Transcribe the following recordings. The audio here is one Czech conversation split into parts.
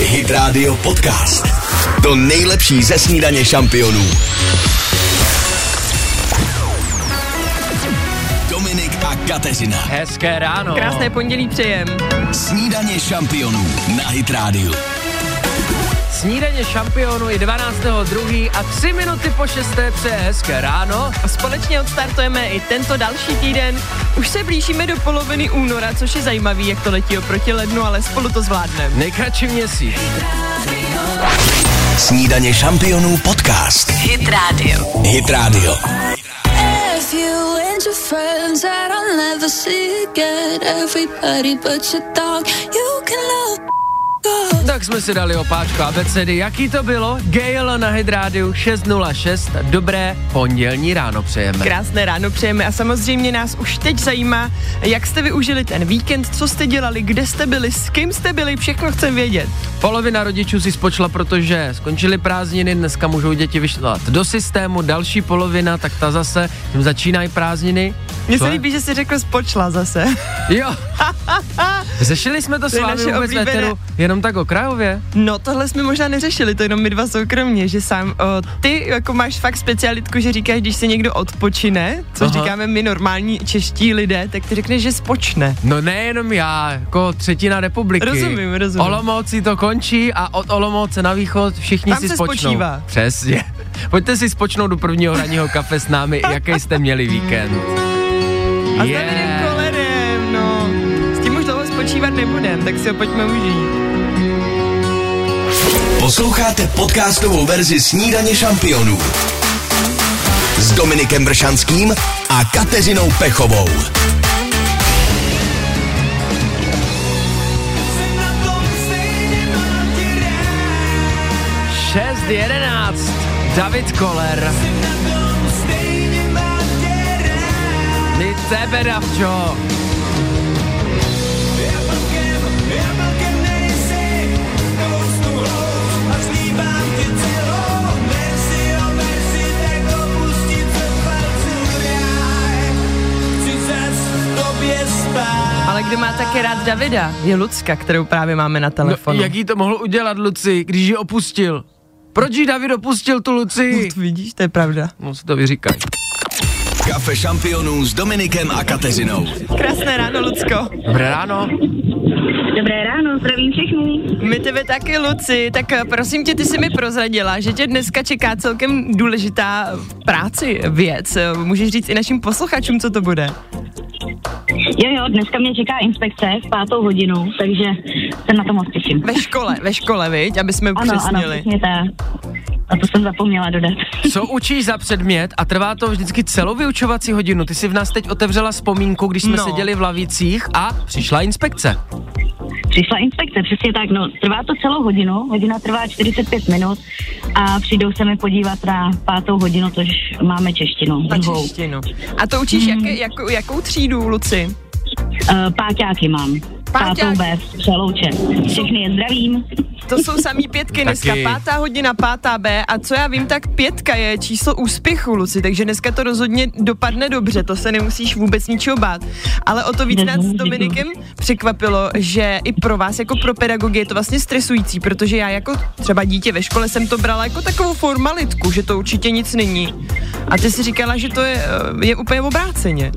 Hit Radio Podcast. To nejlepší ze snídaně šampionů. Dominik a Kateřina. Hezké ráno. Krásné pondělí přejem. Snídaně šampionů na Hit Radio. Snídaně šampionu je 12.2. a 3 minuty po 6. přeje hezké ráno. A společně odstartujeme i tento další týden. Už se blížíme do poloviny února, což je zajímavý, jak to letí oproti lednu, ale spolu to zvládneme. Nejkratší měsíc. Snídaně šampionů podcast. Hit Radio. Hit Radio. If you and your friends that I'll never see again, everybody but your dog, you can love. Tak jsme si dali opáčko abecedy. Jaký to bylo? Gale na Hit Radio 606. Dobré pondělní ráno přejeme. Krásné ráno přejeme a samozřejmě nás už teď zajímá, jak jste využili ten víkend, co jste dělali, kde jste byli, s kým jste byli, všechno chcem vědět. Polovina rodičů si spočla, protože skončily prázdniny, dneska můžou děti vyšlat do systému, další polovina, tak ta zase, jim začínají prázdniny. Mně se líbí, že jsi řekl spočla zase. Jo. Řešili jsme to s vámi vůbec oblíbené- veteru, jenom tak okrajově? No tohle jsme možná neřešili, to jenom my dva soukromně, že sám, o, ty jako máš fakt specialitku, že říkáš, když se někdo odpočine, což Aha. říkáme my normální čeští lidé, tak ty řekneš, že spočne. No nejenom já, jako třetina republiky. Rozumím, rozumím. Olomouci to končí a od Olomouce na východ všichni Tam si se spočnou. spočívá. Přesně. Pojďte si spočnout do prvního ranního kafe s námi, jaký jste měli víkend. A s Davidem Kolerem, no. S tím už dlouho spočívat nebudem, tak si ho pojďme užít. Posloucháte podcastovou verzi Snídaně šampionů s Dominikem Bršanským a Kateřinou Pechovou. Šest jedenáct. David Koller. My tebe, Davčo. Ale kdo má také rád Davida, je Lucka, kterou právě máme na telefonu. No, jak jí to mohl udělat Luci, když ji opustil? Proč jí David opustil tu Luci? No, to vidíš, to je pravda. No si to vyříkaj. Kafe šampionů s Dominikem a Kateřinou. Krásné ráno, Lucko. Dobré ráno. Dobré ráno, zdravím všechny. My tebe taky, Luci. Tak eh, prosím tě, ty jsi mi prozradila, že tě dneska čeká celkem důležitá práci věc. Eh, Můžeš říct i našim posluchačům, co to bude? Jo, jo, dneska mě čeká inspekce v pátou hodinu, takže se na to moc těším. Ve škole, ve škole, viď? Aby jsme Ano, ano, upřesnili. přesně tak. A to jsem zapomněla dodat. Co učíš za předmět a trvá to vždycky celou vyučovací hodinu? Ty si v nás teď otevřela vzpomínku, když jsme No. seděli v lavicích a přišla inspekce. Přišla inspekce, přesně tak, no, trvá to celou hodinu, hodina trvá 45 minut a přijdou se mi podívat na pátou hodinu, což máme češtinu, Na češtinu. A to učíš Mhm. jaké, jakou, jakou třídu, Luci? Uh, páťáky mám. Pátou B, Přelouče. Všechny je zdravím. To jsou samý pětky dneska, Taky. pátá hodina, pátá B a co já vím, tak pětka je číslo úspěchu, Luci, takže dneska to rozhodně dopadne dobře, to se nemusíš vůbec ničeho bát. Ale o to víc nás s Dominikem překvapilo, že i pro vás jako pro pedagogy je to vlastně stresující, protože já jako třeba dítě ve škole jsem to brala jako takovou formalitku, že to určitě nic není. A ty si říkala, že to je, eh, je úplně obráceně.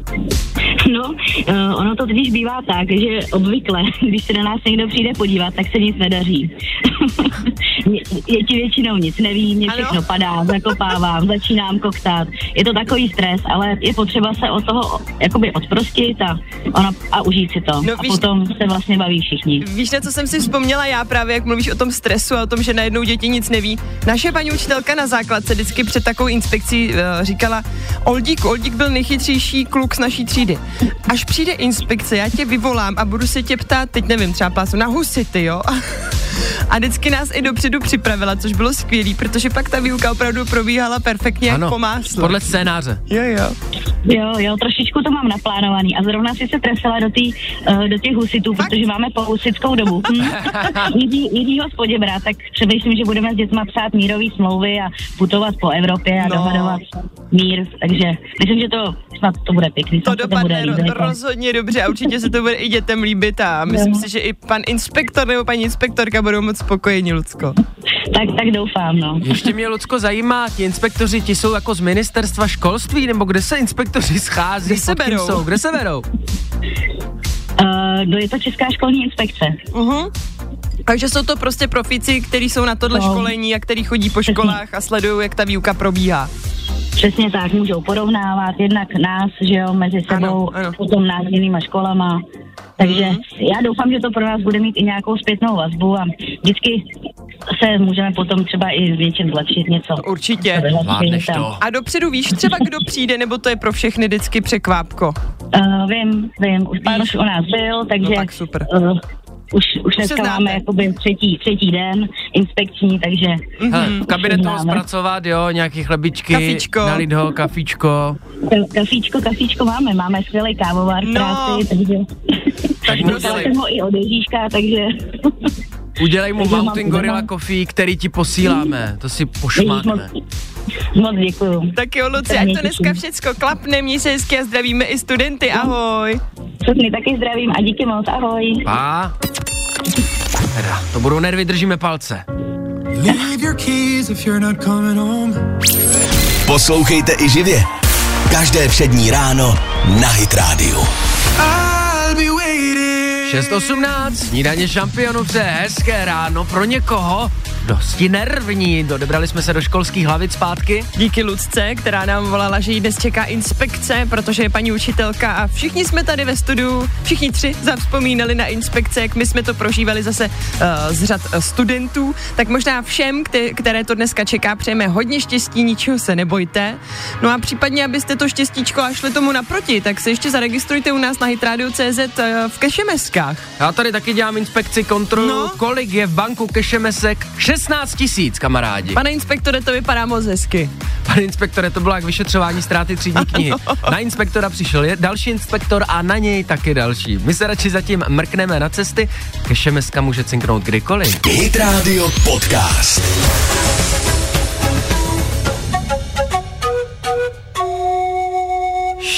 No, uh, ono to totiž bývá tak, že obvykle, když se na nás někdo přijde podívat, tak se nic nedaří. Je ti většinou nic neví, mě Ano. všechno padá, zakopávám, začínám koktát. Je to takový stres, ale je potřeba se od toho jakoby odprostit a, ona, a užít si to. No, a víš- potom se vlastně baví všichni. Víš, na co jsem si vzpomněla já právě, jak mluvíš o tom stresu a o tom, že najednou děti nic neví. Naše paní učitelka na základce vždycky před takovou inspekcí uh, říkala, Oldík, Oldík byl nejchytřejší kluk z naší třídy. Až přijde inspekce, já tě vyvolám a budu se tě ptát, teď nevím, třeba pásu, na husity, jo? A vždycky nás i dopředu připravila, což bylo skvělé, protože pak ta výuka opravdu probíhala perfektně jak po máslu. podle scénáře. Jo, jo. Jo, jo, trošičku to mám naplánovaný a zrovna si se trefila do, tý, uh, do těch husitů, protože máme po husitskou dobu. Hm? Jiří, Jiřího z Poděbra, tak přemýšlím, že budeme s dětma psát mírový smlouvy a putovat po Evropě a No. dohadovat mír, takže myslím, že to snad to bude pěkný. To dopadne bude ro- líbit. jako. rozhodně dobře a určitě se to bude i dětem líbit a myslím Jo. si, že i pan inspektor nebo paní inspektorka budou moc spokojení, Lucko. Tak, tak doufám, no. Ještě mě, Lucko, zajímá, ti inspektoři, ti jsou jako z ministerstva školství, nebo kde se inspektoři schází? Kde se berou? Jsou? Kde se berou? Uh, do je to Česká školní inspekce. Uh-huh. Takže jsou to prostě profíci, kteří jsou na tohle No. školení a který chodí po školách a sledují, jak ta výuka probíhá. Přesně tak, můžou porovnávat jednak nás, že jo, mezi Ano, sebou, ano. potom nás s jinýma školama. Takže Mhm. já doufám, že to pro nás bude mít i nějakou zpětnou vazbu a vždycky se můžeme potom třeba i s něčím zlepšit něco. Určitě. To. A dopředu víš třeba, kdo přijde, nebo to je pro všechny vždycky překvápko? Uh, vím, vím, už pán už u nás byl, takže No tak super. Uh, už, už dneska máme jakoby třetí, třetí den inspekční, takže Hele, v kabinetu ho známe. zpracovat, jo, nějaký chlebičky, Kafíčko. nalít ho, kafičko. Ka- kafíčko, kafíčko máme, máme skvělý kávovar No. práci, takže Tak jsem ho i od Ježíška, takže udělej mu Mountain Gorilla Coffee, který ti posíláme. To si Ježíš, moc, pošmákne. moc děkuju. Tak jo, Luci, ať to dneska všecko klapne, měj se hezky a zdravíme i studenty, ahoj. Všechny taky zdravím a díky moc, ahoj. A? Teda, to budou nervy, držíme palce. Leave your keys if you're not coming home. Poslouchejte i živě. Každé přední ráno na Hit Radio. I'll be waiting. 6.18, snídaně šampionů hezké ráno pro někoho dosti nervní. Dodebrali jsme se do školských hlavic zpátky. Díky Lucce, která nám volala, že jí dnes čeká inspekce, protože je paní učitelka a všichni jsme tady ve studiu, všichni tři zavzpomínali na inspekce, jak my jsme to prožívali zase uh, z řad uh, studentů, tak možná všem, kte- které to dneska čeká, přejeme hodně štěstí, ničeho se nebojte. No a případně, abyste to štěstíčko a šli tomu naproti, tak se ještě zaregistrujte u nás na hitradio.cz uh, v Kešemeskách. Já tady taky dělám inspekci, kontrolu, no. kolik je v banku kešemesek. 16 tisíc, kamarádi. Pane inspektore, to vypadá moc hezky. Pane inspektore, to bylo jak vyšetřování ztráty třídní knihy. Na inspektora přišel je další inspektor a na něj taky další. My se radši zatím mrkneme na cesty, kešemeska může cinknout kdykoliv. Hit Radio Podcast.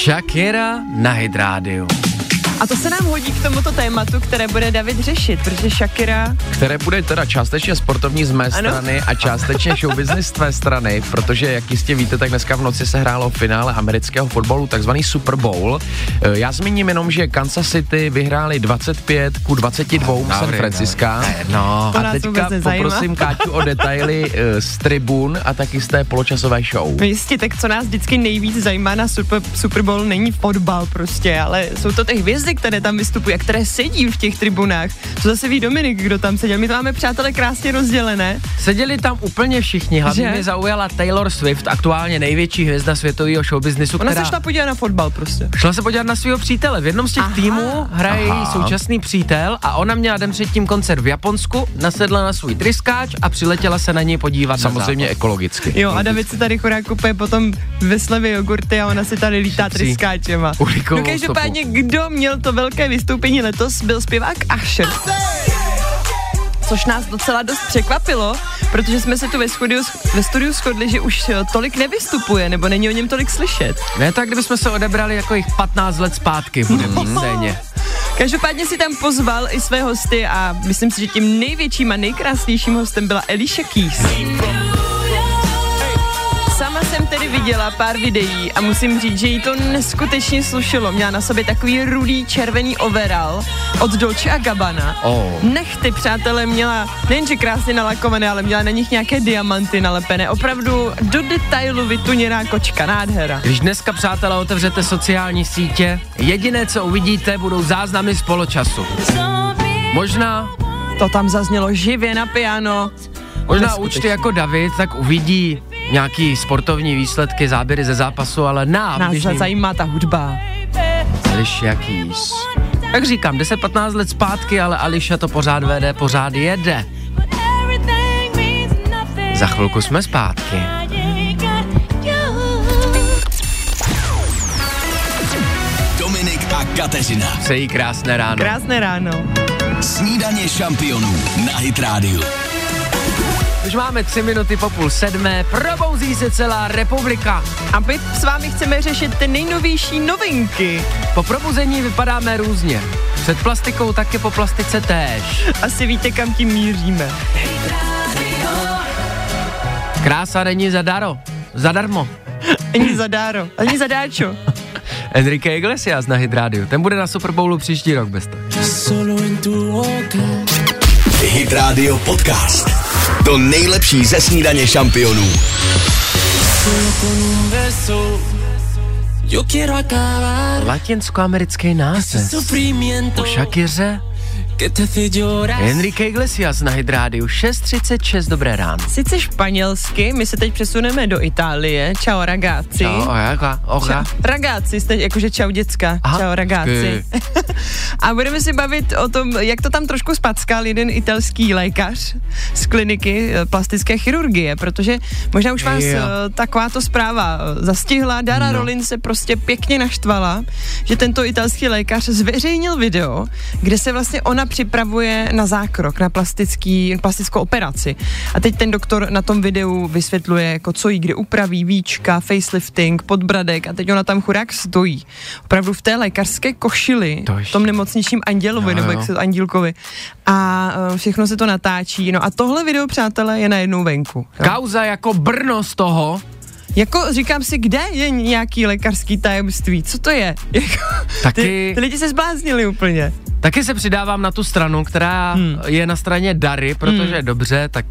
Shakira na Hit Radio. A to se nám hodí k tomuto tématu, které bude David řešit, protože Shakira které bude teda částečně sportovní z mé Ano. strany a částečně showbusiness z tvé strany, protože jak jistě víte, tak dneska v noci se hrálo finále amerického fotbalu, takzvaný Super Bowl. Eh, Já zmíním jenom, že Kansas City vyhráli 25 ku 22 San Dobrý, Francisca. dobrý. No, To A teďka poprosím Káťu o detaily eh, z tribun a taky z té poločasové show. No jistě, tak co nás vždycky nejvíc zajímá na Super, Super Bowl není fotbal prostě, ale jsou to ty hvězdy, které tam vystupují a které sedí v těch tribunách. To zase ví Dominik, kdo tam seděl. My to máme, přátelé, krásně rozdělené. Seděli tam úplně všichni, hlavně Že? mě zaujala Taylor Swift, aktuálně největší hvězda světového showbiznisu, Ona která se šla podívat na fotbal prostě. šla se podívat na svého přítele. V jednom z těch Aha. týmů hraje její současný přítel a ona měla den předtím koncert v Japonsku, nasedla na svůj tryskáč a přiletěla se na něj podívat Samozřejmě ekologicky. Jo, a David si tady chorák kupuje potom ve slevě jogurty a ona si tady lítá tryskáčema. No každopádně, kdo měl to velké vystoupení letos, byl zpěvák Asher. Což nás docela dost překvapilo, protože jsme se tu ve studiu, ve studiu shodli, že už eh, tolik nevystupuje, nebo není o něm tolik slyšet. Ne tak, kdybychom se odebrali jako jich 15 let zpátky v hudební scéně. Každopádně si tam pozval i své hosty a myslím si, že tím největším a nejkrásnějším hostem byla Alicia Keys. Jsem tedy viděla pár videí a musím říct, že jí to neskutečně slušelo. Měla na sobě takový rudý červený overall od Dolce a Gabbana. Oh. Nechty, přátelé, měla nejenže krásně nalakované, ale měla na nich nějaké diamanty nalepené. Opravdu do detailu vytuněná kočka, nádhera. Když dneska, přátelé, otevřete sociální sítě, jediné, co uvidíte, budou záznamy z poločasu. Možná, To tam zaznělo živě na piano. možná účty jako David, tak uvidí nějaký sportovní výsledky, záběry ze zápasu, ale nám, Nás běžným, zajímá ta hudba. Alicia Keys. Jak říkám, 10-15 let zpátky, ale Alicia to pořád vede, pořád jede. Za chvilku jsme zpátky. a Kateřina. Přeji krásné ráno. Krásné ráno. Snídaně šampionů na Hit Radio. Už máme tři minuty po půl sedmé, probouzí se celá republika. A my s vámi chceme řešit ty nejnovější novinky. Po probuzení vypadáme různě. Před plastikou taky po plastice též. Asi víte, kam tím míříme. Krása není zadaro. Zadarmo. Ani zadáro, ani zadáčo. Enrique Iglesias na Hit Radio. Ten bude na Super Bowlu příští rok bez toho. Hit Radio Podcast. To nejlepší ze snídaně šampionů. Latinskoamerický název. Po Shakiře Enrique Iglesias na Hit Radio 6.36, dobré ráno. Sice španělsky, my se teď přesuneme do Itálie. Čau ragazzi. Čau, oja, oja. Ragazzi, jste jakože čau děcka. Aha, čau ragazzi. A budeme si bavit o tom, jak to tam trošku spackal jeden italský lékař z kliniky eh, plastické chirurgie, protože možná už vás Jo. eh, takováto zpráva eh, zastihla. Dara No. Rolin se prostě pěkně naštvala, že tento italský lékař zveřejnil video, kde se vlastně ona připravuje na zákrok, na plastický, plastickou operaci. A teď ten doktor na tom videu vysvětluje, jako co jí kde upraví, víčka, facelifting, podbradek a teď ona tam chudák stojí. Opravdu v té lékařské košili, To v tom nemocničním andělovi, Jo, nebo jak se to andílkovi. A eh, všechno se to natáčí. No a tohle video, přátelé, je najednou venku. Jo. Kauza jako Brno z toho. Jako říkám si, kde je nějaký lékařský tajemství? Co to je? Jako, Taky- ty, ty lidi se zbláznili úplně. Taky se přidávám na tu stranu, která Hmm. je na straně Dary, protože Hmm. dobře, tak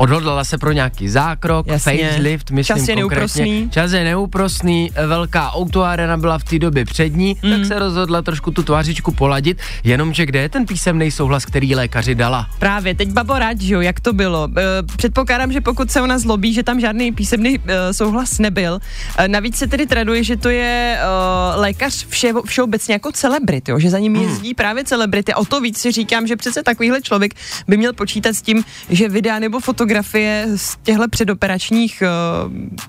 odhodlala se pro nějaký zákrok, Jasně. facelift, myslím Čas je konkrétně. neúprosný. Čas je neúprosný, velká autoarena byla v té době před ní, Hmm. tak se rozhodla trošku tu tvářičku poladit, jenomže kde je ten písemný souhlas, který lékaři dala? Právě, teď babo rád, že jo, jak to bylo. E, předpokládám, že pokud se ona zlobí, že tam žádný písemný e, souhlas nebyl. E, navíc se tedy traduje, že to je lékař vše, všeobecně jako celebrit, jo, že za ním jezdí právě celebrity. O to víc si říkám, že přece takovýhle člověk by měl počítat s tím, že videa nebo fotografie z těchto předoperačních e,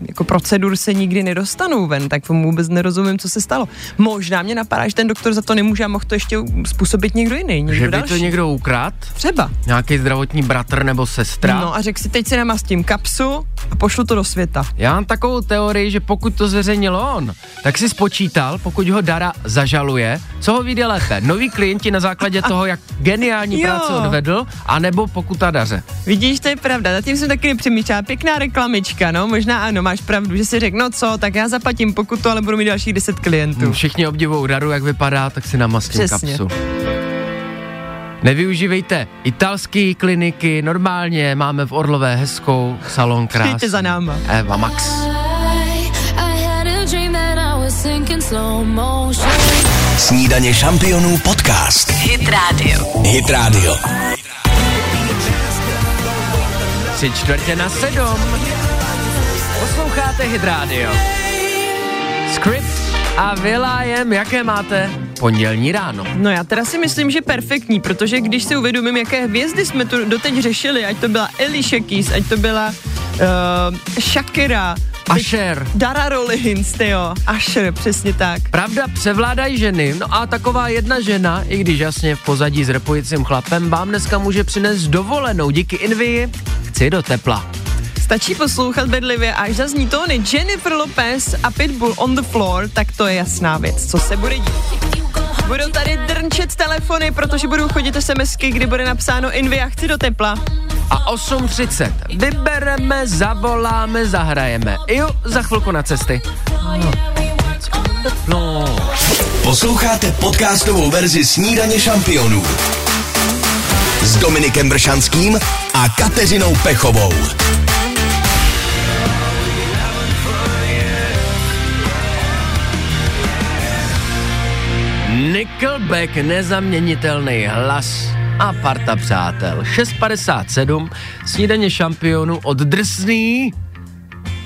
jako procedur se nikdy nedostanou ven, tak tomu vůbec nerozumím, co se stalo. Možná mě napadá, že ten doktor za to nemůže a mohl to ještě způsobit někdo jiný, někdo Že by další. to někdo ukrad? Třeba. Nějaký zdravotní bratr nebo sestra? No a řekl si, teď si namastím kapsu a pošlu to do světa. Já mám takovou teorii, že pokud to zveřejnil on, tak si spočítal, pokud ho Dara zažaluje, co ho vyjde lépe. Noví klienti na základě toho, jak geniální práci odvedl, anebo pokuta Daře. Vidíš, to je pravda, zatím jsem taky nepřemýšlela. Pěkná reklamička, no, možná ano, máš pravdu, že si řekl, no co, tak já zaplatím pokutu, ale budu mít dalších 10 klientů. Všichni obdivují Daru, jak vypadá, tak si namastím Přesně. kapsu. Nevyužívejte italské kliniky, normálně máme v Orlové hezkou salon krásy. Přijďte za náma. Eva Max. Snídaně šampionů podcast. Hit Radio. Hit Radio. Tři čtvrtě na sedm. Posloucháte Hit Radio. Script a Will.i.am, jaké máte? Pondělní ráno. No já teda si myslím, že perfektní, protože když si uvědomím, jaké hvězdy jsme tu doteď řešili, ať to byla Alicia Keys, ať to byla uh, Shakira, Asher. Dara Rollins, jo, Asher, přesně tak. Pravda, převládají ženy, no a taková jedna žena, i když jasně v pozadí s repujícím chlapem, vám dneska může přinést dovolenou. Díky Invii chci do tepla. Stačí poslouchat bedlivě, až zazní tóny Jennifer Lopez a Pitbull on the floor, tak to je jasná věc, co se bude dít. Budou tady drnčet telefony, protože budou chodit SMSky, kdy bude napsáno Invia, chci do tepla. A 8.30 vybereme, zavoláme, zahrajeme. Jo, za chvilku na cesty. No. Posloucháte podcastovou verzi Snídaně šampionů s Dominikem Bršanským a Kateřinou Pechovou. Nickelback, nezaměnitelný hlas a parta přátel. 6.57, snídaně šampionů od drsný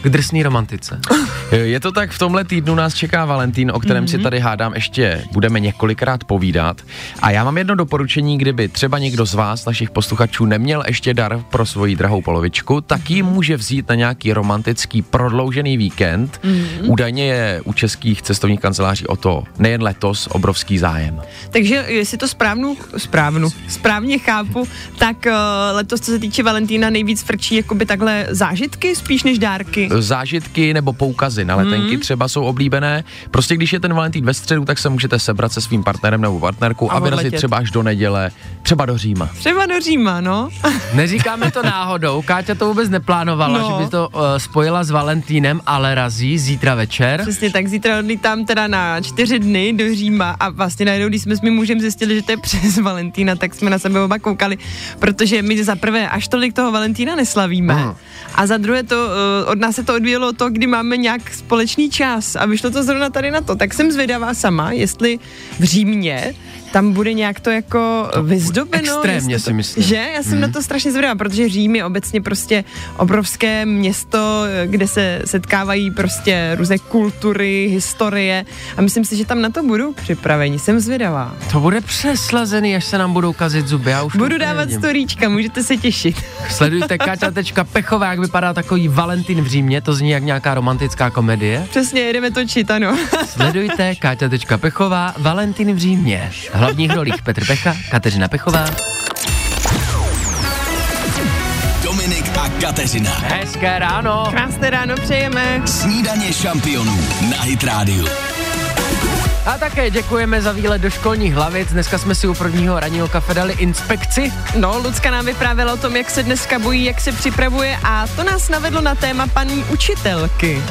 k drsný romantice. Je to tak, v tomhle týdnu nás čeká Valentín, o kterém mm-hmm. si tady hádám ještě budeme několikrát povídat. A já mám jedno doporučení, kdyby třeba někdo z vás, našich posluchačů, neměl ještě dar pro svoji drahou polovičku, tak ji může vzít na nějaký romantický prodloužený víkend. Mm-hmm. Údajně je u českých cestovních kanceláří o to nejen letos obrovský zájem. Takže jestli to správnu, správnu, správně chápu, tak uh, letos, co se týče Valentína, nejvíc frčí jakoby takhle zážitky spíš než dárky. Zážitky nebo poukazy na letenky mm. třeba jsou oblíbené. Prostě když je ten Valentín ve středu, tak se můžete sebrat se svým partnerem nebo partnerkou a, a vyrazit třeba až do neděle, třeba do Říma. Třeba do Říma, no. Neříkáme to náhodou, Káťa to vůbec neplánovala, no. že by to uh, spojila s Valentínem, ale razí zítra večer. Přesně tak, zítra odlítám teda na čtyři dny do Říma a vlastně najednou, když jsme s mým mužem zjistili, že to je přes Valentína, tak jsme na sebe oba koukali, protože my za prvé až tolik toho Valentína neslavíme. Mm. A za druhé to, uh, od nás se to odvíjelo to, kdy máme nějak společný čas a vyšlo to zrovna tady na to. Tak jsem zvědavá sama, jestli v Římě tam bude nějak to jako to vyzdobeno. Extrémně to, si myslím. Že? Já jsem hmm. na to strašně zvědavá, protože Řím je obecně prostě obrovské město, kde se setkávají prostě různé kultury, historie a myslím si, že tam na to budou připraveni. Jsem zvědavá. To bude přeslazený, až se nám budou kazit zuby. Já už Budu dávat vidím. storíčka, můžete se těšit. Sledujte Kaťa Pechová, jak vypadá takový Valentín v Římě, to zní jak nějaká romantická komedie. Přesně, jedeme točit, ano. Sledujte Kaťa Pechová, Valentín v Římě hlavních rolích Petr Pecha, Kateřina Pechová. Dominik a Kateřina. Hezké ráno. Krásné ráno přejeme. Snídaně šampionů na Hit Radio. A také děkujeme za výlet do školních hlavic. Dneska jsme si u prvního ranního kafe dali inspekci. No, Lucka nám vyprávěla o tom, jak se dneska bojí, jak se připravuje a to nás navedlo na téma paní učitelky.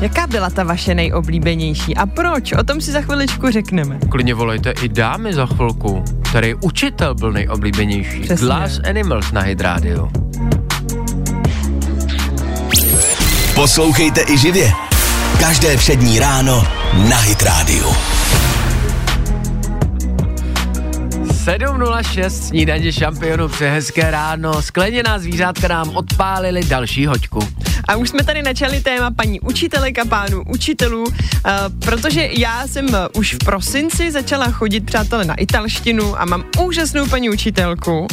Jaká byla ta vaše nejoblíbenější a proč? O tom si za chviličku řekneme. Klidně volejte i dámy za chvilku, který učitel byl nejoblíbenější. Přesně. Glass Animals na Hit Radio. Poslouchejte i živě. Každé přední ráno na Hit Radio. 7.06 snídaně šampionu pře hezké ráno. Skleněná zvířátka nám odpálili další hoďku. A už jsme tady načali téma paní učitelek a pánů učitelů, uh, protože já jsem uh, už v prosinci začala chodit, přátelé, na italštinu a mám úžasnou paní učitelku.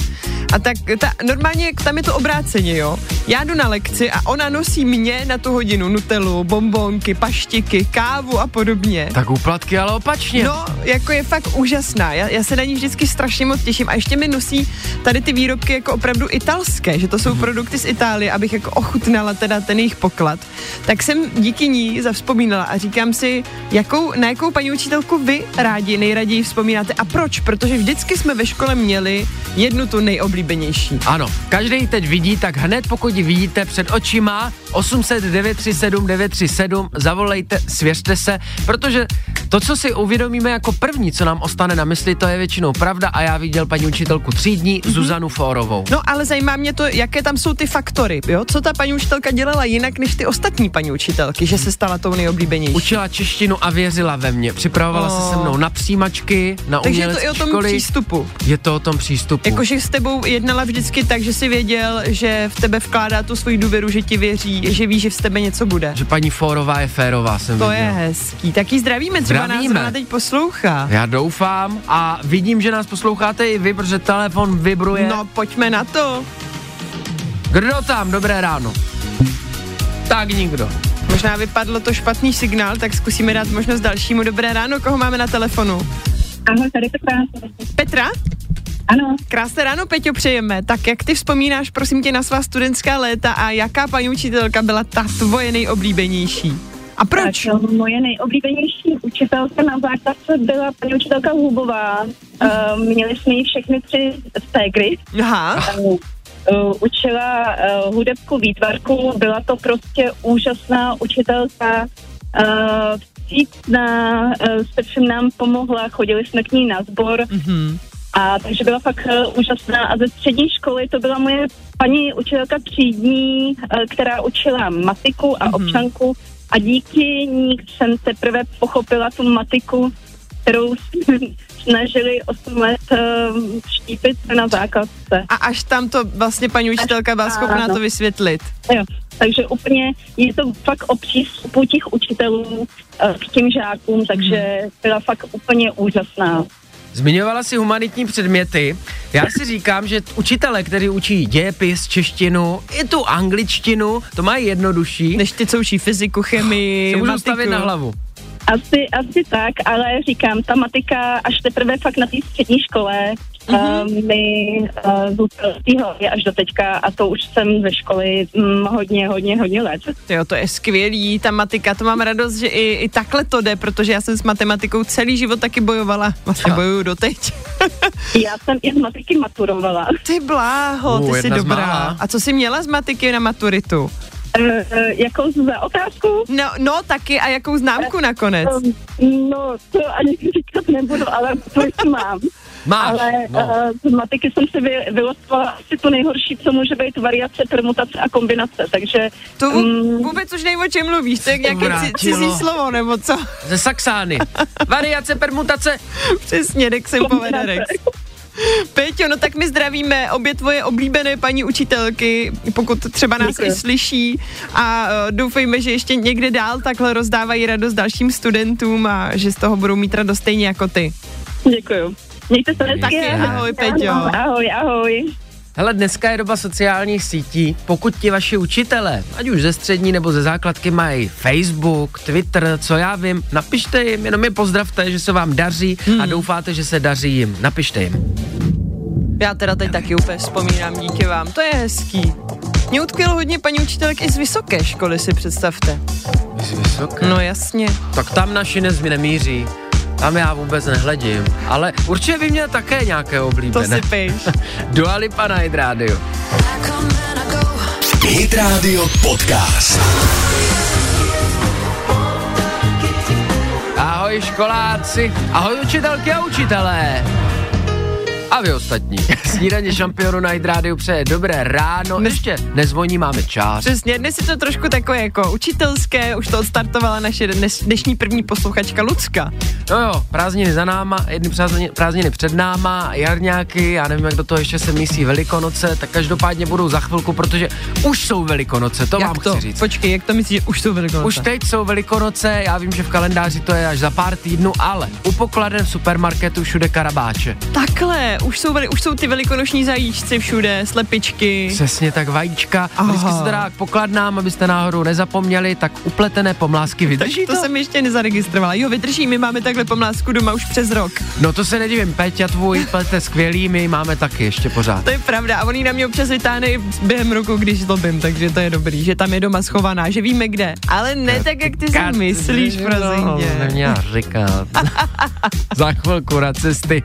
A tak ta, normálně tam je to obráceně, jo. Já jdu na lekci a ona nosí mě na tu hodinu nutelu, bombonky, paštiky, kávu a podobně. Tak úplatky, ale opačně. No, jako je fakt úžasná. Já, já se na ní vždycky strašně moc těším. A ještě mi nosí tady ty výrobky jako opravdu italské, že to jsou produkty z Itálie, abych jako ochutnala teda ten jejich poklad. Tak jsem díky ní zavzpomínala a říkám si, jakou, na jakou paní učitelku vy rádi nejraději vzpomínáte a proč? Protože vždycky jsme ve škole měli jednu tu nejoblíbenější. Ano, každý teď vidí, tak hned pokud ji vidíte před očima 800 937 937, zavolejte, svěřte se, protože to, co si uvědomíme jako první, co nám ostane na mysli, to je většinou pravda a já viděl paní učitelku třídní mm-hmm. Zuzanu Fórovou. No ale zajímá mě to, jaké tam jsou ty faktory, jo? Co ta paní učitelka dělala jinak než ty ostatní paní učitelky, že se stala tou nejoblíbenější? Učila češtinu a věřila ve mě. Připravovala oh. se se mnou na přijímačky, na Takže je to i o tom školy. přístupu. Je to o tom přístupu. Jakože s tebou jednala vždycky tak, že si věděl, že v tebe vkládá tu svoji důvěru, že ti věří, že ví, že z tebe něco bude. Že paní Fórová je férová, jsem To viděl. je hezký. Tak ji zdravíme, třeba Zdravíme. nás zrovna teď poslouchá. Já doufám a vidím, že nás posloucháte i vy, protože telefon vibruje. No, pojďme na to. Kdo tam? Dobré ráno. Tak nikdo. Možná vypadlo to špatný signál, tak zkusíme dát možnost dalšímu. Dobré ráno, koho máme na telefonu? Ahoj, tady Petra. Petra? Ano, Krásné ráno, Peťo, přejeme. Tak jak ty vzpomínáš, prosím tě, na svá studentská léta a jaká paní učitelka byla ta tvoje nejoblíbenější? A proč? Tak, moje nejoblíbenější učitelka na základce byla paní učitelka Hubová. Uh, měli jsme ji všechny tři stégry. Aha, Uh, uh, učila uh, hudebku výtvarku, byla to prostě úžasná učitelka. Uh, vstřícná, uh, se všem nám pomohla, chodili jsme k ní na sbor. mhm. A takže byla fakt uh, úžasná. A ze střední školy to byla moje paní učitelka třídní, uh, která učila matiku a Mhm. občanku. A díky ní jsem teprve pochopila tu matiku kterou snažili 8 let um, štípit na základce. A až tam to vlastně paní učitelka byla schopná to vysvětlit. Jo. Takže úplně je to fakt o přístupu těch učitelů eh, k těm žákům, takže byla fakt úplně úžasná. Zmiňovala si humanitní předměty. Já si říkám, že učitele, kteří učí dějepis, češtinu, i tu angličtinu, to mají jednodušší. Než ty, co učí fyziku, chemii, se můžou matiku. stavit na hlavu. Asi, asi tak, ale říkám, ta matika až teprve fakt na té střední škole mm-hmm. uh, mi uh, zůstala v té hlavě až do teďka a to už jsem ze školy mm, hodně, hodně, hodně let. Jo, to je skvělý, ta matika, to mám radost, že i, i takhle to jde, protože já jsem s matematikou celý život taky bojovala. Vlastně Ha. bojuju doteď. Já jsem i z matiky maturovala. Ty bláho, Uh, ty jsi jedna z dobrá. A co jsi měla z matiky na maturitu? Uh, uh, jako za otázku? No, no taky a jakou známku nakonec? Um, no, to ani říkat nebudu, ale to jsem mám. Máš, Ale no. uh, z matiky jsem si vy, vylosovala asi to nejhorší, co může být variace, permutace a kombinace, takže To vů- mm, vůbec už nevím, o čem mluvíš, to je nějaké cizí slovo, nebo co? Ze Saxány. Variace, permutace. Přesně, jsem povede Rex. Peťo, no tak my zdravíme obě tvoje oblíbené paní učitelky, pokud třeba nás Děkuji. i slyší a uh, doufejme, že ještě někde dál takhle rozdávají radost dalším studentům a že z toho budou mít radost stejně jako ty. děkuju. Mějte se hezky. Taky ahoj, Peťo. Ahoj, ahoj. Hele, dneska je doba sociálních sítí. Pokud ti vaši učitele, ať už ze střední nebo ze základky, mají Facebook, Twitter, co já vím, napište jim, jenom je pozdravte, že se vám daří Hmm. a doufáte, že se daří jim. Napište jim. Já teda teď taky úplně vzpomínám, díky vám, to je hezký. Mě utkvělo hodně paní učitelek i z vysoké školy, si představte. Vysoké. No jasně. Tak tam naši nezmi nemíří. Tam já vůbec nehledím. Ale určitě by měl také nějaké To oblíbené. si píš. Dua Lipa na Hit Radio. Hit Radio Podcast. Ahoj školáci, ahoj učitelky a učitelé. A vy ostatní. Snídaně šampionu na Hit Radio přeje dobré ráno. Ještě nezvoní, máme čas. Přesně, dnes je to trošku takové jako učitelské, už to odstartovala naše dnes, dnešní první posluchačka Lucka. No jo, prázdniny za náma, jedny prázdniny, prázdniny před náma, jarňáky, já nevím, jak do toho ještě se mísí velikonoce, tak každopádně budou za chvilku, protože už jsou velikonoce, to jak vám to? chci říct. Počkej, jak to myslíš, že už jsou velikonoce? Už teď jsou velikonoce, já vím, že v kalendáři to je až za pár týdnů, ale u pokladen v supermarketu všude karabáče. Takhle, už jsou, už jsou ty velikonoční zajíčci všude, slepičky. Přesně tak vajíčka. Aha. Vždycky se teda k pokladnám, abyste náhodou nezapomněli, tak upletené pomlásky vydrží to, to jsem ještě nezaregistrovala. Jo, vydrží, my máme takhle pomlásku doma už přes rok. No to se nedivím, Peťa tvůj plete skvělý, my máme taky ještě pořád. To je pravda a on ji na mě občas vytáhne i během roku, když zlobím, takže to je dobrý, že tam je doma schovaná, že víme kde. Ale ne tak, jak ty si myslíš, No, prosím tě. neměla říkat. Za chvilku na cesty,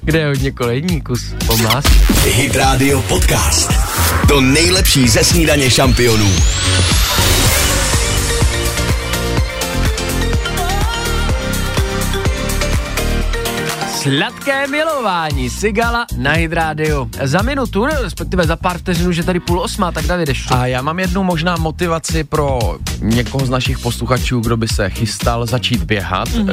kde je hodně koledníků z pomlásky. Hit Radio Podcast. To nejlepší ze snídaně šampionů. Sladké milování, Sigala na Hydrádiu. Za minutu, respektive za pár vteřin, už je tady půl osma, tak Davideš. A já mám jednu možná motivaci pro někoho z našich posluchačů, kdo by se chystal začít běhat. Mhm. Mm-hmm.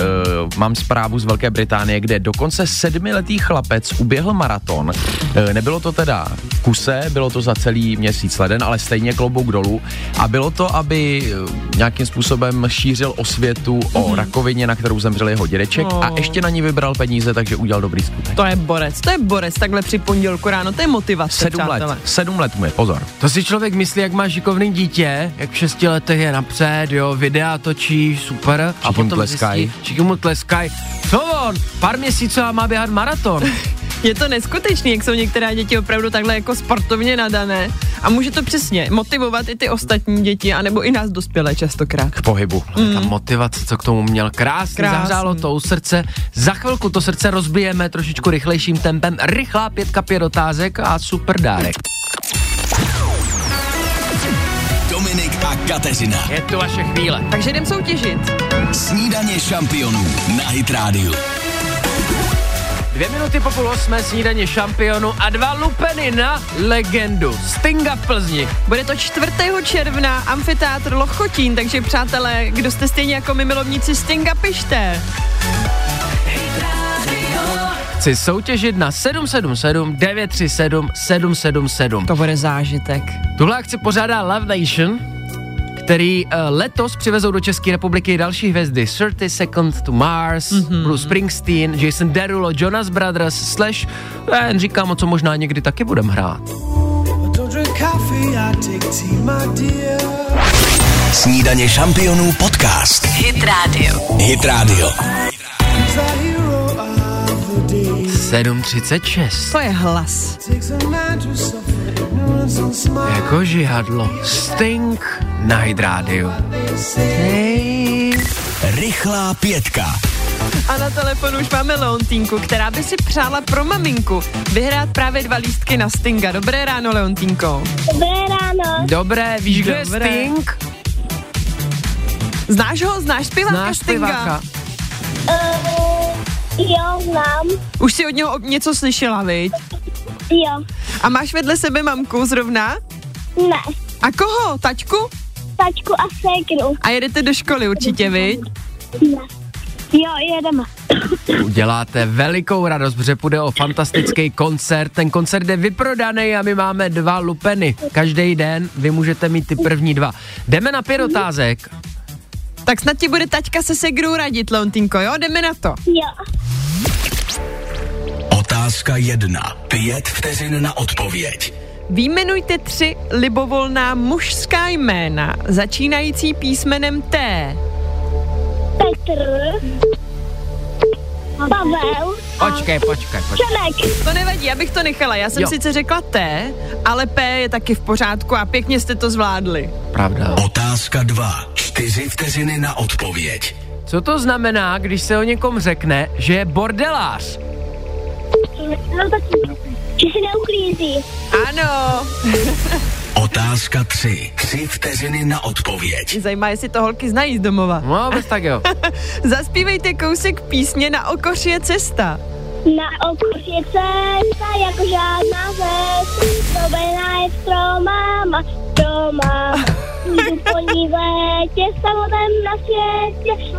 E, mám zprávu z Velké Británie, kde dokonce sedmiletý chlapec uběhl maraton. E, nebylo to teda v kuse, bylo to za celý měsíc leden, ale stejně klobouk dolů. A bylo to, aby e, nějakým způsobem šířil osvětu mm-hmm. o rakovině, na kterou zemřel jeho dědeček Oh. a ještě na ní vybral peníze, takže udělal dobrý skutek. To je borec, to je borec, takhle při pondělku ráno, to je motivace, Sedm let, sedm let mu je, pozor. To si člověk myslí, jak má šikovný dítě, jak v šesti letech je napřed, jo, videa točí, super. a Všichni potom tleskají. Všichni mu tleskají. Co on? Pár měsíců a má běhat maraton. Je to neskutečný, jak jsou některé děti opravdu takhle jako sportovně nadané a může to přesně motivovat i ty ostatní děti, anebo i nás dospělé častokrát. K pohybu. Ta motivace, co k tomu měl, krásně, Krásný. zahřálo to u srdce. Za chvilku to srdce rozbijeme trošičku rychlejším tempem. Rychlá pětka, pět otázek a super dárek. Dominik a Kateřina. Je tu vaše chvíle. Takže jdem soutěžit. Snídaně šampionů na Hit Radio. Dvě minuty po půl osmé snídaně šampionu a dva lupeny na legendu. Stinga v Plzni. Bude to 4. června, amfiteátr Lochotín, takže přátelé, kdo jste stejně jako my milovníci Stinga, pište. chci soutěžit na 777 937 777. To bude zážitek. Tuhle akci pořádá Love Nation, který uh, letos přivezou do České republiky další hvězdy 30 Seconds to Mars, mm-hmm. Bruce Springsteen, Jason Derulo, Jonas Brothers, Slash, já jen říkám, o co možná někdy taky budem hrát. Snídaně šampionů podcast. Hit Radio. Hit Radio. He's the hero of the day. 7.36. To je hlas. Jako žihadlo. Sting na Hit Radio. Rychlá pětka. A na telefonu už máme Leontínku, která by si přála pro maminku vyhrát právě dva lístky na Stinga. Dobré ráno, Leontínko. Dobré ráno. Dobré, víš, kdo je. Sting? Znáš ho? Znáš zpěváka Znáš Stinga? zpěváka? Uh, jo, znám. Už si od něho něco slyšela, viď? Jo. A máš vedle sebe mamku zrovna? Ne. A koho? Taťku? Tačku a ségru. A jedete do školy určitě, viď? Ne. Jo, jedeme. Uděláte velikou radost, protože půjde o fantastický koncert. Ten koncert je vyprodaný a my máme dva lupeny. Každý den vy můžete mít ty první dva. Jdeme na pět otázek. Tak snad ti bude taťka se segrou radit, Leontínko, jo? Jdeme na to. Jo. Otázka jedna. Pět vteřin na odpověď. Výjmenujte tři libovolná mužská jména, začínající písmenem T. Petr. Pavel. Počkej, počkej, počkej. To nevadí, já bych to nechala. Já jsem Jo. jo. sice řekla T, ale P je taky v pořádku a pěkně jste to zvládli. Pravda. Otázka dva. Čtyři vteřiny na odpověď. Co to znamená, když se o někom řekne, že je bordelář? No tak, že si neuklízí. Ano. Otázka tři. Tři vteřiny na odpověď. Zajímá, jestli to holky znají z domova. No, bez tak jo. Zaspívejte kousek písně Na okoř je cesta. Na okoř je cesta, jako žádná cesta. Dobená je stromama, stromama. Jdu po ní v létě, samotném na světě,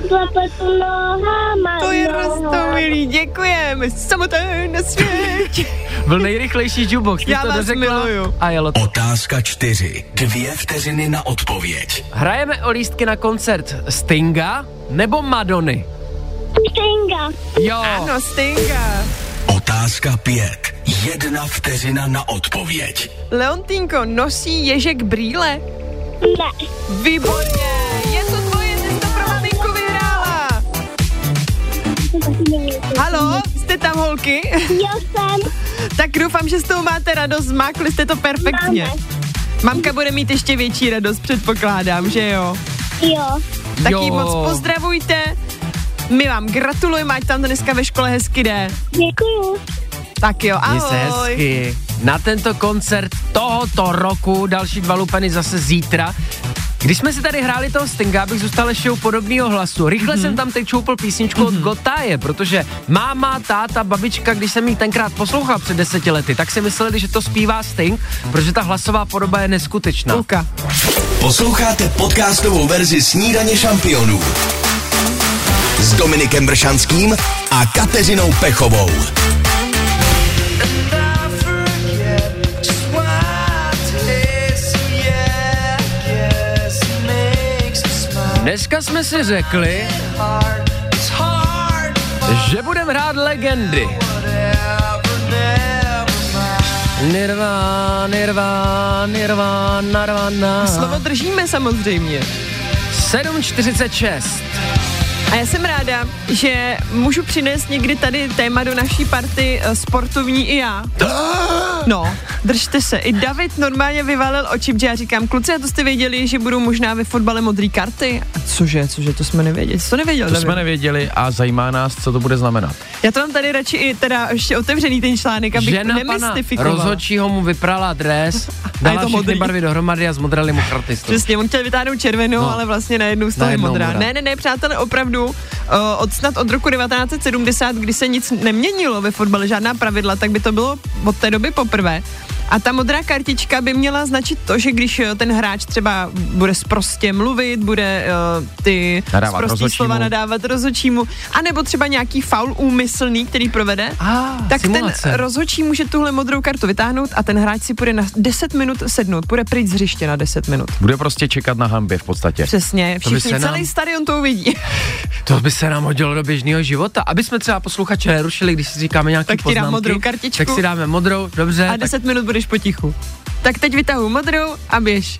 nohama, To je rostomilý, děkujeme. Samotné na světě. Byl nejrychlejší jukebox. ty Já to vás dořekla miluju. A jelo to. Otázka čtyři. Dvě vteřiny na odpověď. Hrajeme o lístky na koncert Stinga nebo Madony? Stinga. Jo. Ano, Stinga. Otázka pět. Jedna vteřina na odpověď. Leontínko, nosí ježek brýle? Ne. Výborně, je to tvoje, ty jsi to pro maminku vyhrála. Halo, jste tam holky? Jo, jsem. tak doufám, že z toho máte radost, zmákli jste to perfektně. Máme. Mamka bude mít ještě větší radost, předpokládám, že jo? Jo. Tak Jo. ji moc pozdravujte. My vám gratulujeme, ať tam to dneska ve škole hezky jde. Děkuju. Tak jo, Měj se ahoj. hezky. Na tento koncert tohoto roku, další dva lupeny zase zítra. Když jsme si tady hráli toho Stinga, abych zůstal ještě u podobného hlasu. Rychle mm-hmm. jsem tam teď čoupil písničku mm-hmm. od Gotaje, protože máma, táta, babička, když jsem ji tenkrát poslouchal před deseti lety, tak si mysleli, že to zpívá Sting, protože ta hlasová podoba je neskutečná. Luka. Posloucháte podcastovou verzi Snídaně šampionů s Dominikem Bršanským a Kateřinou Pechovou. Dneska jsme si řekli, že budeme hrát legendy. Nirvana, Nirvana, Nirvana, Nirvana. Slovo držíme samozřejmě. 7.46. A já jsem ráda, že můžu přinést někdy tady téma do naší party eh, sportovní i já. No, držte se. I David normálně vyvalil oči, že já říkám, kluci, a to jste věděli, že budou možná ve fotbale modré karty? A cože, cože, to jsme nevěděli. To nevěděl, To David? jsme nevěděli a zajímá nás, co to bude znamenat. Já to mám tady radši i teda ještě otevřený ten článek, abych Žena pana nemystifikovala. rozhodčího mu vyprala dres, dala to všechny modrý. barvy dohromady a zmodrali mu karty. z toho. Přesně, on chtěl vytáhnout červenou, No. ale vlastně najednou z toho je Najednou modrá. modrá. Ne, ne, ne, přátelé, opravdu, uh, od snad od roku 1970, kdy se nic neměnilo ve fotbale, žádná pravidla, tak by to bylo od té doby poprvé. A ta modrá kartička by měla značit to, že když eh, ten hráč třeba bude sprostě mluvit, bude uh, ty Nadávat sprostý slova nadávat rozhodčímu, anebo třeba nějaký faul úmyslný, který provede, Ah, tak simulace. ten rozhodčí může tuhle modrou kartu vytáhnout a ten hráč si půjde na 10 minut sednout, půjde pryč z hřiště na 10 minut. Bude prostě čekat na hambě v podstatě. Přesně, všichni, se nám- celý stadion to uvidí. To by se nám hodilo do běžného života. Aby jsme třeba posluchače nerušili, když si říkáme nějaké Tak ti dám poznámky, modrou kartičku. Tak si dáme modrou, dobře. A tak 10 minut budeš potichu. Tak teď vytahu modrou a běž.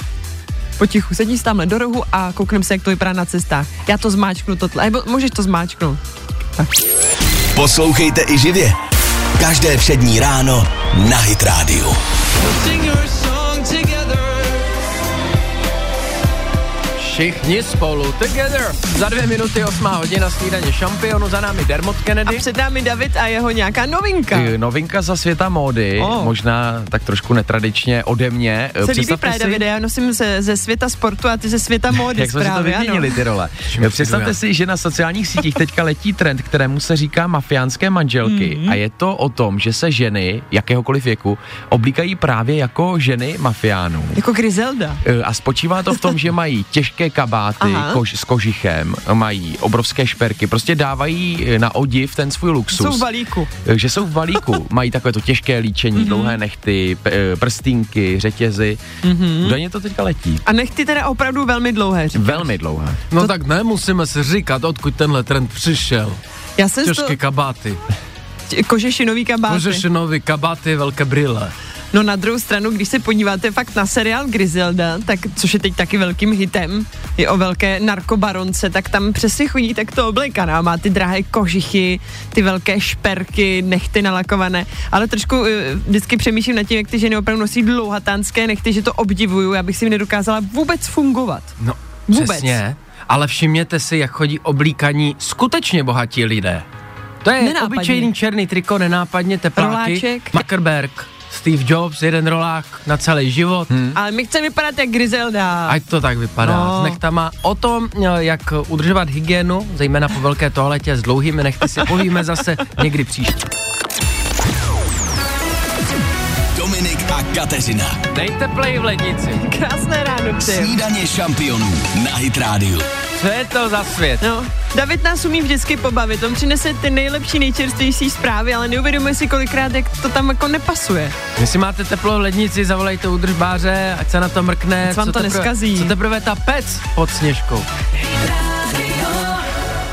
Potichu, sedí si tamhle do rohu a koukneme se, jak to vypadá na cestách. Já to zmáčknu, to tle, nebo můžeš to zmáčknout. Poslouchejte i živě. Každé všední ráno na Hit Radio. Všichni spolu, together. Za dvě minuty, osmá hodina snídaně šampionu, za námi Dermot A Kennedy. před námi David a jeho nějaká novinka. Eh, Novinka za světa módy, O. možná tak trošku netradičně ode mě. Se líbí představte právě, si- Davide, já nosím ze, ze světa sportu a ty ze světa módy Jak jsme si to vyměnili, ty role. Představte si, že na sociálních sítích teďka letí trend, kterému se říká mafiánské manželky Mhm. a je to o tom, že se ženy jakéhokoliv věku oblíkají právě jako ženy mafiánů. Jako Griselda. E, A spočívá to v tom, že mají těžké kabáty Aha. kož, s kožichem, mají obrovské šperky, prostě dávají e, na odiv ten svůj luxus. Jsou v balíku. E, Že jsou v balíku, mají takové to těžké líčení, Mhm. mm-hmm. dlouhé nechty, p- e, prstínky, řetězy. Mhm. Mm-hmm. Údajně to teďka letí. A nechty teda opravdu velmi dlouhé. říkáš. Velmi dlouhé. No tak nemusíme si říkat, odkud tenhle trend přišel. Já jsem to, Těžké kabáty. kožešinový kabáty. Kožešinový kabáty, velké brýle. No na druhou stranu, když se podíváte fakt na seriál Griselda, tak což je teď taky velkým hitem, je o velké narkobaronce, tak tam přesně chodí tak to oblekaná, má ty drahé kožichy, ty velké šperky, nechty nalakované, ale trošku uh, vždycky přemýšlím nad tím, jak ty ženy opravdu nosí dlouhatánské nechty, že to obdivuju, já bych si nedokázala vůbec fungovat. No, Vůbec. přesně. Ale všimněte si, jak chodí oblíkaní skutečně bohatí lidé. To je Nenápadně. obyčejný černý triko, nenápadně tepláky. Roláček. Zuckerberg, Steve Jobs, jeden rolák na celý život. Hmm. Ale my chceme vypadat jak Griselda. Ať to tak vypadá. No. S nechtama. O tom, eh, jak udržovat hygienu, zejména po velké toaletě s dlouhými nechty, si povíme zase někdy příště. Kateřina. Dejte play v lednici. Krásné ráno, ty. Snídaně šampionů na Hit Radio. Co je to za svět? No, David nás umí vždycky pobavit, on přinese ty nejlepší, nejčerstvější zprávy, ale neuvědomuje si kolikrát, jak to tam jako nepasuje. Jestli máte teplo v lednici, zavolejte údržbáře, ať se na to mrkne. Ať vám to teprve, neskazí. Co teprve ta pec pod sněžkou.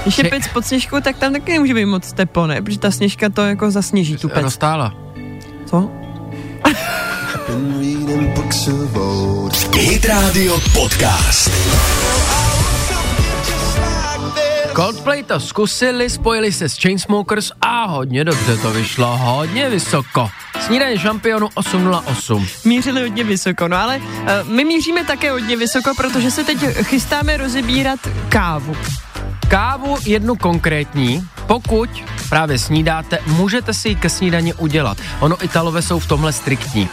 Když je pec pod sněžkou, tak tam taky nemůže být moc teplo, ne? Protože ta sněžka to jako zasněží tu pec. Roztála. Co? Hit Radio Podcast. Coldplay to zkusili, spojili se s Chainsmokers a hodně dobře to vyšlo, hodně vysoko. Snídaně šampionu 808. Mířili hodně vysoko, no ale uh, my míříme také hodně vysoko, protože se teď chystáme rozebírat kávu. Kávu jednu konkrétní, pokud právě snídáte, můžete si ji ke snídani udělat. Ono Italové jsou v tomhle striktní.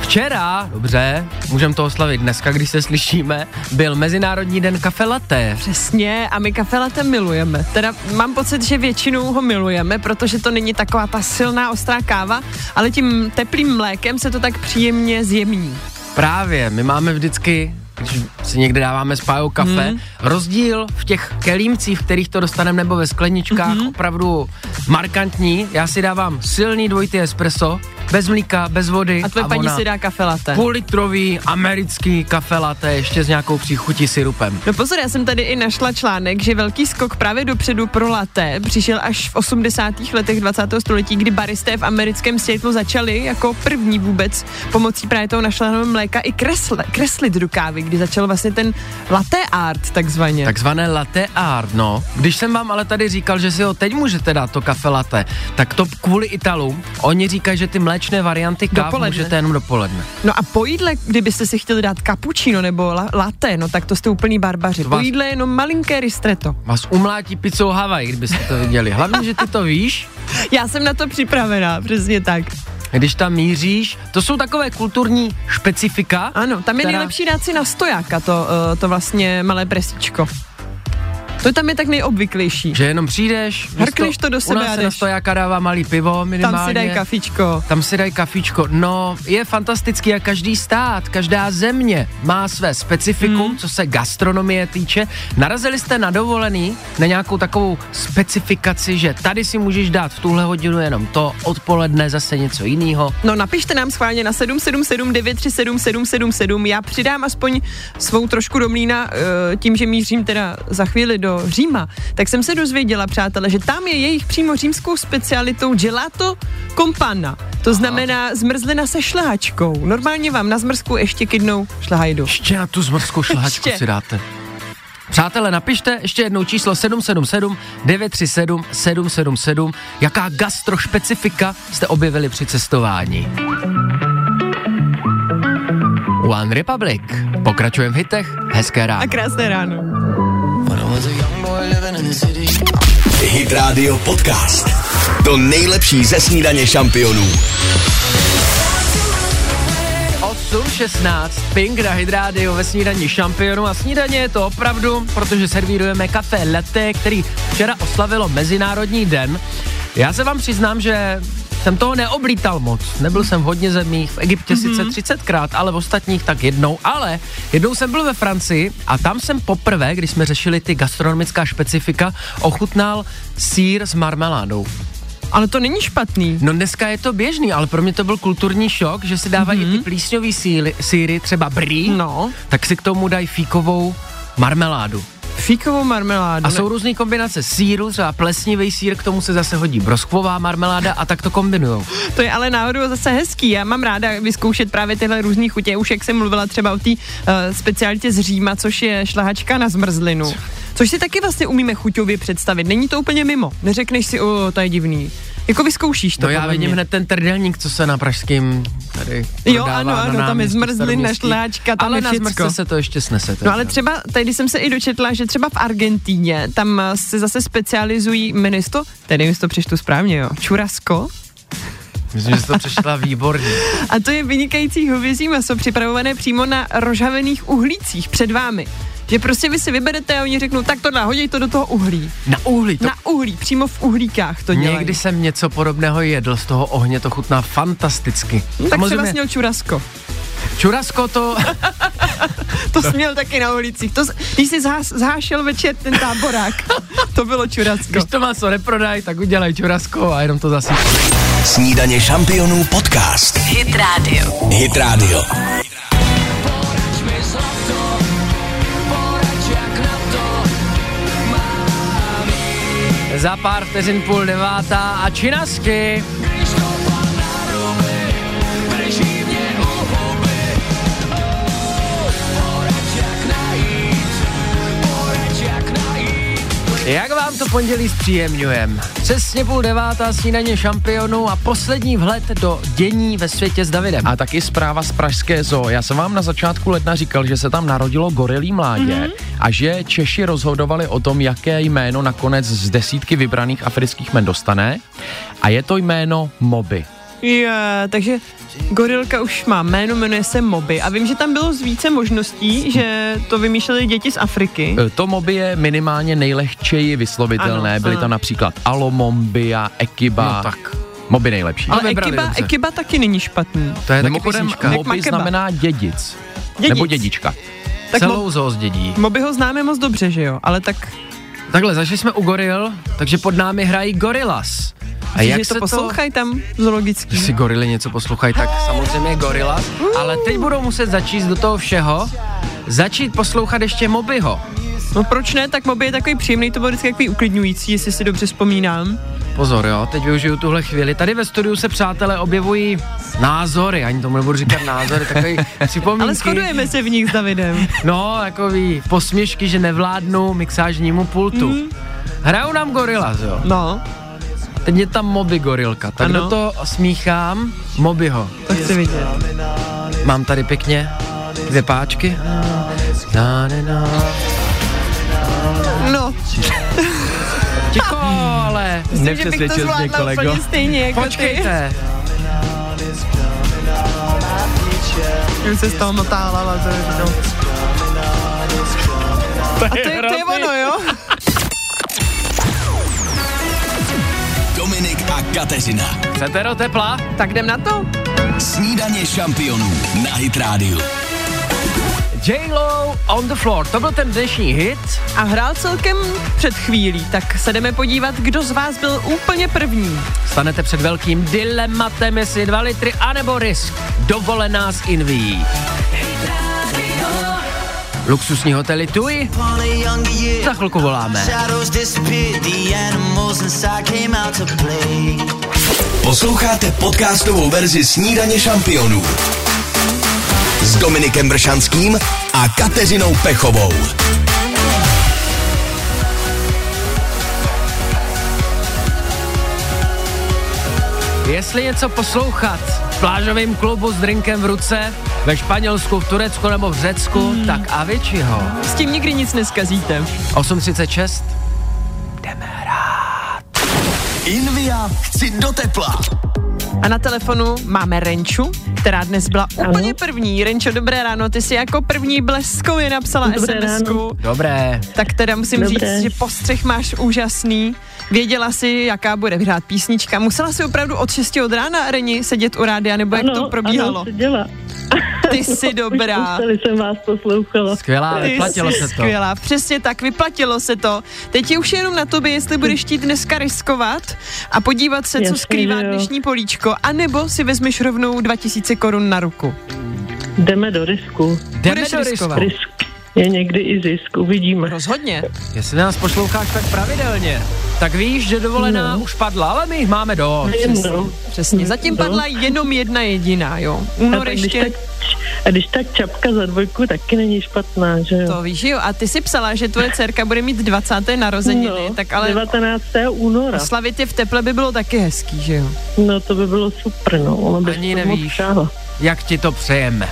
Včera, dobře, můžeme to oslavit dneska, když se slyšíme, byl Mezinárodní den kafe latte. Přesně, a my kafe latte milujeme. Teda mám pocit, že většinou ho milujeme, protože to není taková ta silná ostrá káva, ale tím teplým mlékem se to tak příjemně zjemní. Právě, my máme vždycky, když si někde dáváme spájou kafe, hmm. rozdíl v těch kelímcích, v kterých to dostaneme, nebo ve skleničkách, hmm. opravdu markantní. Já si dávám silný dvojitý espresso, bez mlíka, bez vody. A tvoje paní ona si dá kafe latte. Půl litrový americký kafe latte, ještě s nějakou příchutí syrupem. No pozor, já jsem tady i našla článek, že velký skok právě dopředu pro latte přišel až v 80. letech 20. století, kdy baristé v americkém Seattle začali jako první vůbec pomocí právě toho našleného mléka i kresle, kreslit do kávy, kdy začal vlastně ten latte art takzvaně. Takzvané latte art, no. Když jsem vám ale tady říkal, že si ho teď můžete dát, to kafe latte, tak to kvůli Italům, oni říkají, že ty mléčné varianty káv Dopoledne. můžete jenom dopoledne. No a po jídle, kdybyste si chtěli dát cappuccino nebo la, latte, no tak to jste úplný barbaři. To Po vás- jídle jenom malinké ristretto. Vás umlátí pizzou Havaj, kdybyste to viděli. Hlavně, že ty to víš, Já jsem na to připravená, přesně tak. když tam míříš, to jsou takové kulturní špecifika. Ano, tam je která- nejlepší dát si na stojáka to, uh, to vlastně malé presíčko. To tam je tak nejobvyklejší. Že jenom přijdeš, Hrkneš to do u sebe nás a jdeš. na stojáka dává malý pivo minimálně. Tam si dají kafičko. Tam si dají kafičko. No, je fantastický a každý stát, každá země má své specifikum, Hmm. co se gastronomie týče. Narazili jste na dovolený, na nějakou takovou specifikaci, že tady si můžeš dát v tuhle hodinu jenom to, odpoledne zase něco jiného. No napište nám schválně na 777 937 777. Já přidám aspoň svou trošku do mlína eh, tím, že mířím teda za chvíli do Říma. Tak jsem se dozvěděla, přátelé, že tam je jejich přímo římskou specialitou gelato compana. To znamená zmrzlina se šlehačkou. Normálně vám na zmrzku ještě kydnou šlehajdu. Ještě na tu zmrzkou šlehačku si dáte. Přátelé, napište ještě jednou číslo 777 937 777. Jaká gastrošpecifika jste objevili při cestování? One Republic. Pokračujeme v hitech. Hezké ráno. A krásné ráno. Hit Radio Podcast. To nejlepší ze snídaně šampionů. 8.16, Pink na Hydrádio ve snídaní šampionu a snídaně je to opravdu, protože servírujeme kafe latte, který včera oslavilo Mezinárodní den. Já se vám přiznám, že jsem toho neoblítal moc. Nebyl jsem v hodně zemích, v Egyptě mm-hmm. sice 30krát, ale v ostatních tak jednou. Ale jednou jsem byl ve Francii a tam jsem poprvé, když jsme řešili ty gastronomická špecifika, ochutnal sír s marmeládou. Ale to není špatný. No dneska je to běžný, ale pro mě to byl kulturní šok, že si dávají mm-hmm. i ty plísňový síry, třeba brý, No. tak si k tomu dají fíkovou marmeládu. Fíkovou marmeládu. A ne? jsou různé kombinace síru, třeba plesnivý sír, k tomu se zase hodí broskvová marmeláda a tak to kombinujou. To je ale náhodou zase hezký. Já mám ráda vyzkoušet právě tyhle různé chutě. Už jak jsem mluvila třeba o té uh, specialitě z Říma, což je šlahačka na zmrzlinu. Což si taky vlastně umíme chuťově představit. Není to úplně mimo. Neřekneš si, o, to je divný. Jako vyzkoušíš to. To já vidím mě. hned ten trdelník, co se na pražským tady Jo, ano, na ano, tam je zmrzlina, šlehačka, tam Ale je na zmrzce se to ještě snese. No ale třeba, tady jsem se i dočetla, že třeba v Argentíně, tam se zase specializují, jmenuje se to, tady jestli to přečtu správně, jo, churrasco, Myslím, že jsi to přečetla výborně. A to je vynikající hovězí maso připravované přímo na rožhavených uhlících před vámi. Že prostě vy si vyberete a oni řeknou, tak to hodí to do toho uhlí. Na uhlí, to Na uhlí, přímo v uhlíkách to dělají. Někdy jsem něco podobného jedl, z toho ohně to chutná fantasticky. No, tak třeba sněl čurasko. čurasko to, To jsi měl taky na ulicích. To, když jsi zhás, zhášel večer ten táborák, to bylo čurasko. když to maso neprodají, tak udělej čurasko a jenom to zasypí. Snídaně šampionů podcast. Hit Radio. Hit Radio. Za pár vteřin půl devátá a činasky. Jak vám to pondělí zpříjemňujem? Přesně půl devátá snídaně šampionů a poslední vhled do dění ve světě s Davidem. A taky zpráva z Pražské zoo. Já jsem vám na začátku ledna říkal, že se tam narodilo gorilí mládě mm-hmm. a že Češi rozhodovali o tom, jaké jméno nakonec z desítky vybraných afrických men dostane. A je to jméno Moby. Je, takže gorilka už má jméno, jmenuje se Moby. A vím, že tam bylo z více možností, že to vymýšleli děti z Afriky. E, To Moby je minimálně nejlehčeji vyslovitelné. Ano, Byly ano. tam například Alomombia, Ekiba. No tak. Moby nejlepší. Ale Ekiba. Ekiba taky není špatný. To je taky Mimochodem, písnička. Moby Makeba. znamená dědic. Dědic. Nebo dědička. Tak Celou zoo z dědí. Moby ho známe moc dobře, že jo? Ale tak, Takhle, zašli jsme u goril, takže pod námi hrají Gorilas. A že jak to se to... poslouchají tam zoologický. Když si gorily něco poslouchají, tak samozřejmě gorila. Ale teď budou muset začít do toho všeho, začít poslouchat ještě Mobyho. No proč ne, tak Moby je takový příjemný, to bylo vždycky takový uklidňující, jestli si dobře vzpomínám. Pozor, jo, teď využiju tuhle chvíli. Tady ve studiu se, přátelé, objevují názory, ani tomu nebudu říkat názory, takový připomínky. Ale shodujeme se v nich s Davidem. No, takový posměšky, že nevládnu mixážnímu pultu. Mm. Hrajou nám gorila, jo. No, Teď je tam Moby gorilka, tak Ano. do toho smíchám Mobyho. to chci vidět. Mám tady pěkně dvě páčky. Na, na, na. No, Ticho, ale myslím, to Nepřesvědčil jsi mě, kolego. stejně jako ty. počkejte. Už se z toho motá hlava, to je no. A to je, to je ono, jo? A Kateřina. Chcete do tepla? Tak jdem na to. Snídaně šampionů na Hit Radio. J-Lo on the floor, to byl ten dnešní hit. A hrál celkem před chvílí, tak se jdeme podívat, kdo z vás byl úplně první. Stanete před velkým dilematem, jestli 2 litry anebo risk. Dovolená z Inví. Luxusní hotely TUI. Za chvilku voláme. Posloucháte podcastovou verzi Snídaně šampionů s Dominikem Bršanským a Kateřinou Pechovou. Jestli něco poslouchat v plážovém klubu s drinkem v ruce, ve Španělsku, v Turecku nebo v Řecku, hmm. tak Aviciiho. S tím nikdy nic neskazíte. 8.36. Invia, chci do tepla. A na telefonu máme Renču, která dnes byla úplně první. Renčo, dobré ráno, ty jsi jako první bleskově napsala SMS-ku. Dobré. Tak teda musím Dobré. říct, že postřeh máš úžasný. Věděla jsi, jaká bude hrát písnička. Musela si opravdu od 6 od rána, Reni, sedět u rádia, nebo jak to probíhalo? Ano, seděla. Ty jsi dobrá. Už jsem vás poslouchala. Skvělá, Ty vyplatilo jsi se to. Skvělá, přesně tak, vyplatilo se to. Teď je už jenom na tobě, jestli budeš chtít dneska riskovat a podívat se, co Jasně, skrývá dnešní políčko, anebo si vezmeš rovnou 2000 korun na ruku. Jdeme do risku. Jdeme Budeš do riskovat. risku. Risk je někdy i zisk, uvidíme. Rozhodně. Jestli nás posloucháš tak pravidelně, tak víš, že dovolená No. už padla, ale my jich máme dost. No. Přesně, zatím No. padla jenom jedna jediná, jo. A, Únor ještě, tak, a když tak čapka za dvojku taky není špatná, že jo? to víš, jo. A ty si psala, že tvoje dcerka bude mít 20. narozeniny, no, tak ale 19. února. slavit je v teple by bylo taky hezký, že jo. No to by bylo super, no. Ona by Ani nevíš. Jak ti to přejeme.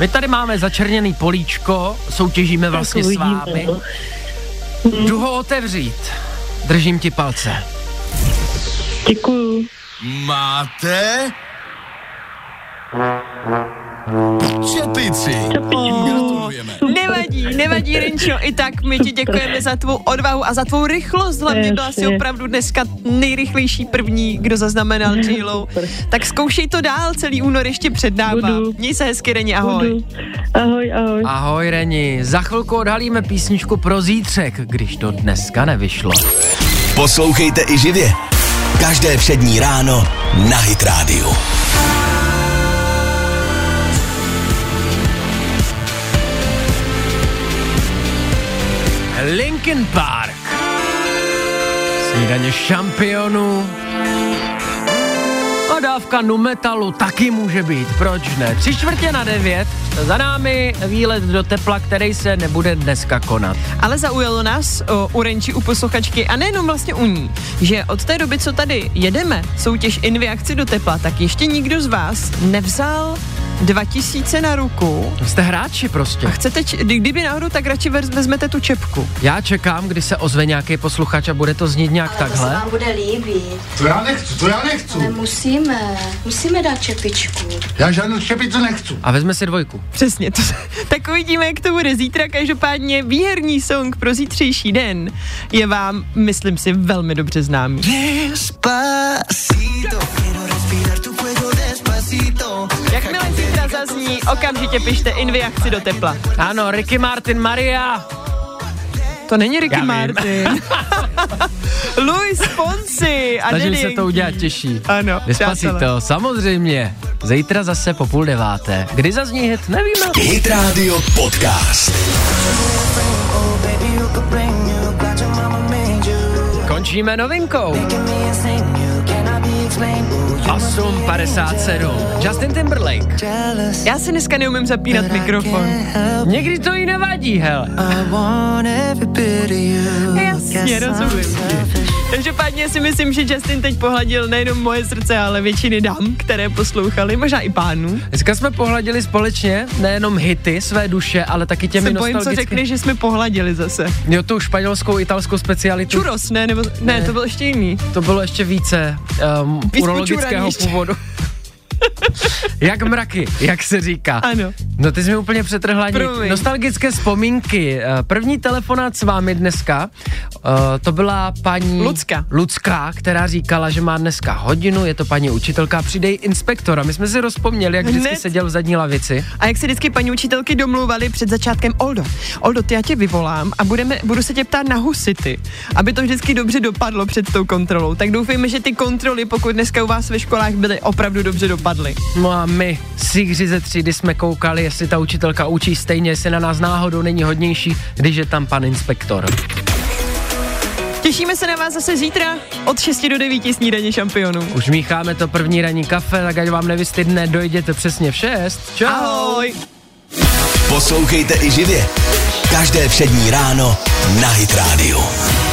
My tady máme začerněný políčko, soutěžíme vlastně s vámi. Jdu ho otevřít. Držím ti palce. Děkuju. Máte čepici. Gratulujeme. Nevadí, nevadí, Rinčo, i tak my ti děkujeme za tvou odvahu a za tvou rychlost. Hlavně byla si opravdu dneska nejrychlejší první, kdo zaznamenal J-Lo. Tak zkoušej to dál, celý únor ještě před náma. Budu. Měj se hezky, Reni, ahoj. Budu. Ahoj, ahoj. Ahoj Reni, za chvilku odhalíme písničku pro zítřek, když to dneska nevyšlo. Poslouchejte i živě. Každé všední ráno na Hit Radio. Linkin Park. Snídaně šampionů. A dávka nu metalu taky může být, proč ne? Tři čtvrtě na devět, za námi výlet do tepla, který se nebude dneska konat. Ale zaujalo nás o, u Renči, u posluchačky a nejenom vlastně u ní, že od té doby, co tady jedeme, soutěž Invi akci do tepla, tak ještě nikdo z vás nevzal 2000 na ruku Jste hráči prostě. a chcete, č- kdy- kdyby náhodou, tak radši vez- vezmete tu čepku. Já čekám, kdy se ozve nějaký posluchač a bude to znít nějak To se takhle. vám bude líbit. To já nechci, to já nechci. Ale musíme, musíme dát čepičku. Já žádnou čepici nechci. A vezme si dvojku. Přesně, to, tak uvidíme, jak to bude zítra. Každopádně výherní song pro zítřejší den je vám, myslím si, velmi dobře známý. Jakmile zítra zazní, okamžitě pište Invi akci do tepla. Ano, Ricky Martin, Maria. To není Ricky Já. Martin. Luis Fonsi a Snažím Daddy se to udělat těžší. Ano, Despacito, samozřejmě. Zítra zase po půl deváté. Kdy zazní hit, nevíme. Hit Radio Podcast. Končíme novinkou. 8.57. Justin Timberlake. Já si dneska neumím zapínat mikrofon. Někdy to jí nevadí, hele. Jasně, rozumím. Každopádně si myslím, že Justin teď pohladil nejenom moje srdce, ale většiny dám, které poslouchali, možná i pánů. Dneska jsme pohladili společně nejenom hity své duše, ale taky těmi Se bojím, co řekne, že jsme pohladili zase. Jo, tu španělskou, italskou specialitu. Churros, ne? Nebo, ne, Ne. to byl ještě jiný. To bylo ještě více um, Víc urologického původu. jak mraky, jak se říká. Ano. No ty jsi mi úplně přetrhla. Promiň. Nostalgické vzpomínky. Eh, První telefonát s vámi dneska, eh, to byla paní... Lucka. Lucka, která říkala, že má dneska hodinu, je to paní učitelka, přidej inspektor. A my jsme si rozpomněli, jak vždycky Hned. seděl v zadní lavici. A jak se vždycky paní učitelky domluvali před začátkem Oldo. Oldo, ty já tě vyvolám a budeme, budu se tě ptát na husity, aby to vždycky dobře dopadlo před tou kontrolou. Tak doufejme, že ty kontroly, pokud dneska u vás ve školách byly, opravdu dobře dopadly. No a my, síhři ze třídy, jsme koukali, jestli ta učitelka učí stejně, jestli na nás náhodou není hodnější, když je tam pan inspektor. Těšíme se na vás zase zítra od 6 do 9 snídaně šampionů. Už mícháme to první ranní kafe, tak ať vám nevystydne, dojděte přesně v 6. Čau. Ahoj! Poslouchejte i živě. Každé všední ráno na Hit Radio.